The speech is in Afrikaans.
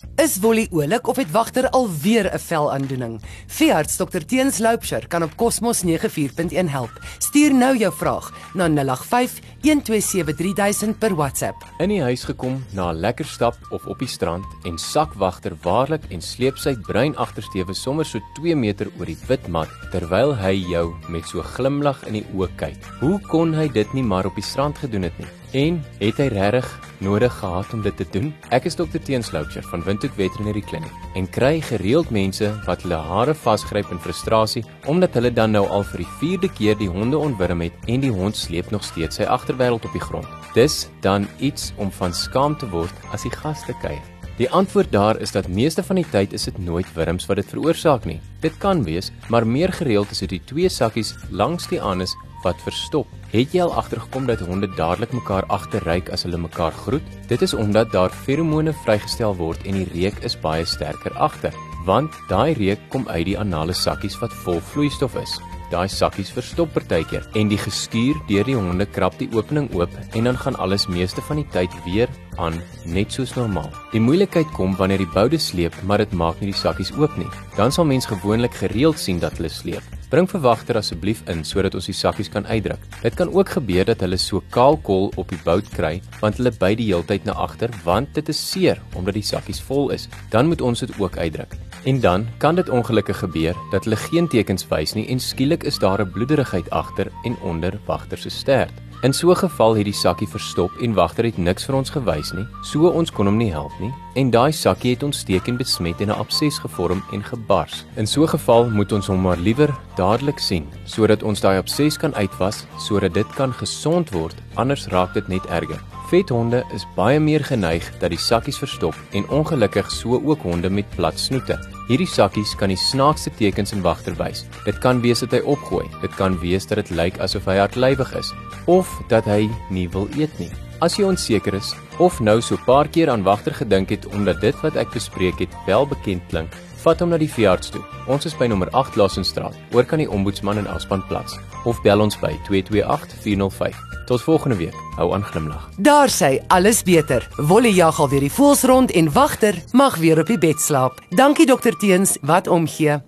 Is Wolly oulik of het wagter alweer 'n velaandoening? Veearts Dr Teens Loupsher kan op Cosmos 94.1 help. Stuur nou jou vraag na 085 1273000 per WhatsApp. In die huis gekom na 'n lekker stap of op die strand en sakwagter waarlik en sleep sy bruin agtersteewe sommer so 2 meter oor die wit mat terwyl hy jou met so glimlag in die oë kyk. Hoe kon hy dit nie maar op die strand gedoen het nie? En het hy regtig nodig gehad om dit te doen? Ek is dokter Teensloucher van Windhoek Veterinary Clinic en kry gereeld mense wat hulle hare vasgryp in frustrasie omdat hulle dan nou al vir die 4de keer die honde ontwurm het en die hond sleep nog steeds sy agterwêreld op die grond. Dis dan iets om van skaam te word as die gaste kuier. Die antwoord daar is dat meeste van die tyd is dit nooit wurms wat dit veroorsaak nie. Dit kan wees, maar meer gereeld is dit die twee sakkies langs die anus wat verstop. Het jy al agtergekom dat honde dadelik mekaar agterryk as hulle mekaar groet? Dit is omdat daar feromone vrygestel word en die reuk is baie sterker agter, want daai reuk kom uit die anale sakkies wat vol vloeistof is. Daai sakkies verstop partykeer en die geskuur deur die honde krap die opening oop en dan gaan alles meeste van die tyd weer aan net soos normaal. Die moeilikheid kom wanneer die boude sleep, maar dit maak nie die sakkies oop nie. Dan sal mens gewoonlik gereeld sien dat hulle sleep. Bring verwagter asseblief in sodat ons die sakkies kan uitdruk. Dit kan ook gebeur dat hulle so kaal kol op die bout kry want hulle byt die heeltyd na agter want dit is seer omdat die sakkies vol is. Dan moet ons dit ook uitdruk. En dan kan dit ongelukkig gebeur dat hulle geen tekens wys nie en skielik is daar 'n bloederigheid agter en onder wagter se stert. In so 'n geval het die sakkie verstop en wagter het niks vir ons gewys nie, so ons kon hom nie help nie. En daai sakkie het ontsteek en besmet en 'n abses gevorm en gebars. In so 'n geval moet ons hom maar liewer dadelik sien sodat ons daai abses kan uitwas sodat dit kan gesond word, anders raak dit net erger. Vethonde is baie meer geneig dat die sakkies verstop en ongelukkig so ook honde met plat snoete. Hierdie sakkies kan die snaakste tekens in wagter wys. Dit kan wees dat hy opgooi, dit kan wees dat dit lyk asof hy hartlywig is of dat hy nie wil eet nie. As jy onseker is of nou so 'n paar keer aan wagter gedink het omdat dit wat ek bespreek het wel bekend klink, vat hom na die veearts toe. Ons is by nommer 8 Lassenstraat, oor kan die ombudsman in Aspan plaas of bel ons by 228 405. Tot volgende week. Hou aan glimlag. Daar sê alles beter. Wolle jag al weer die voels rond en wagter mag weer op die bed slaap. Dankie dokter Teens, wat omgee.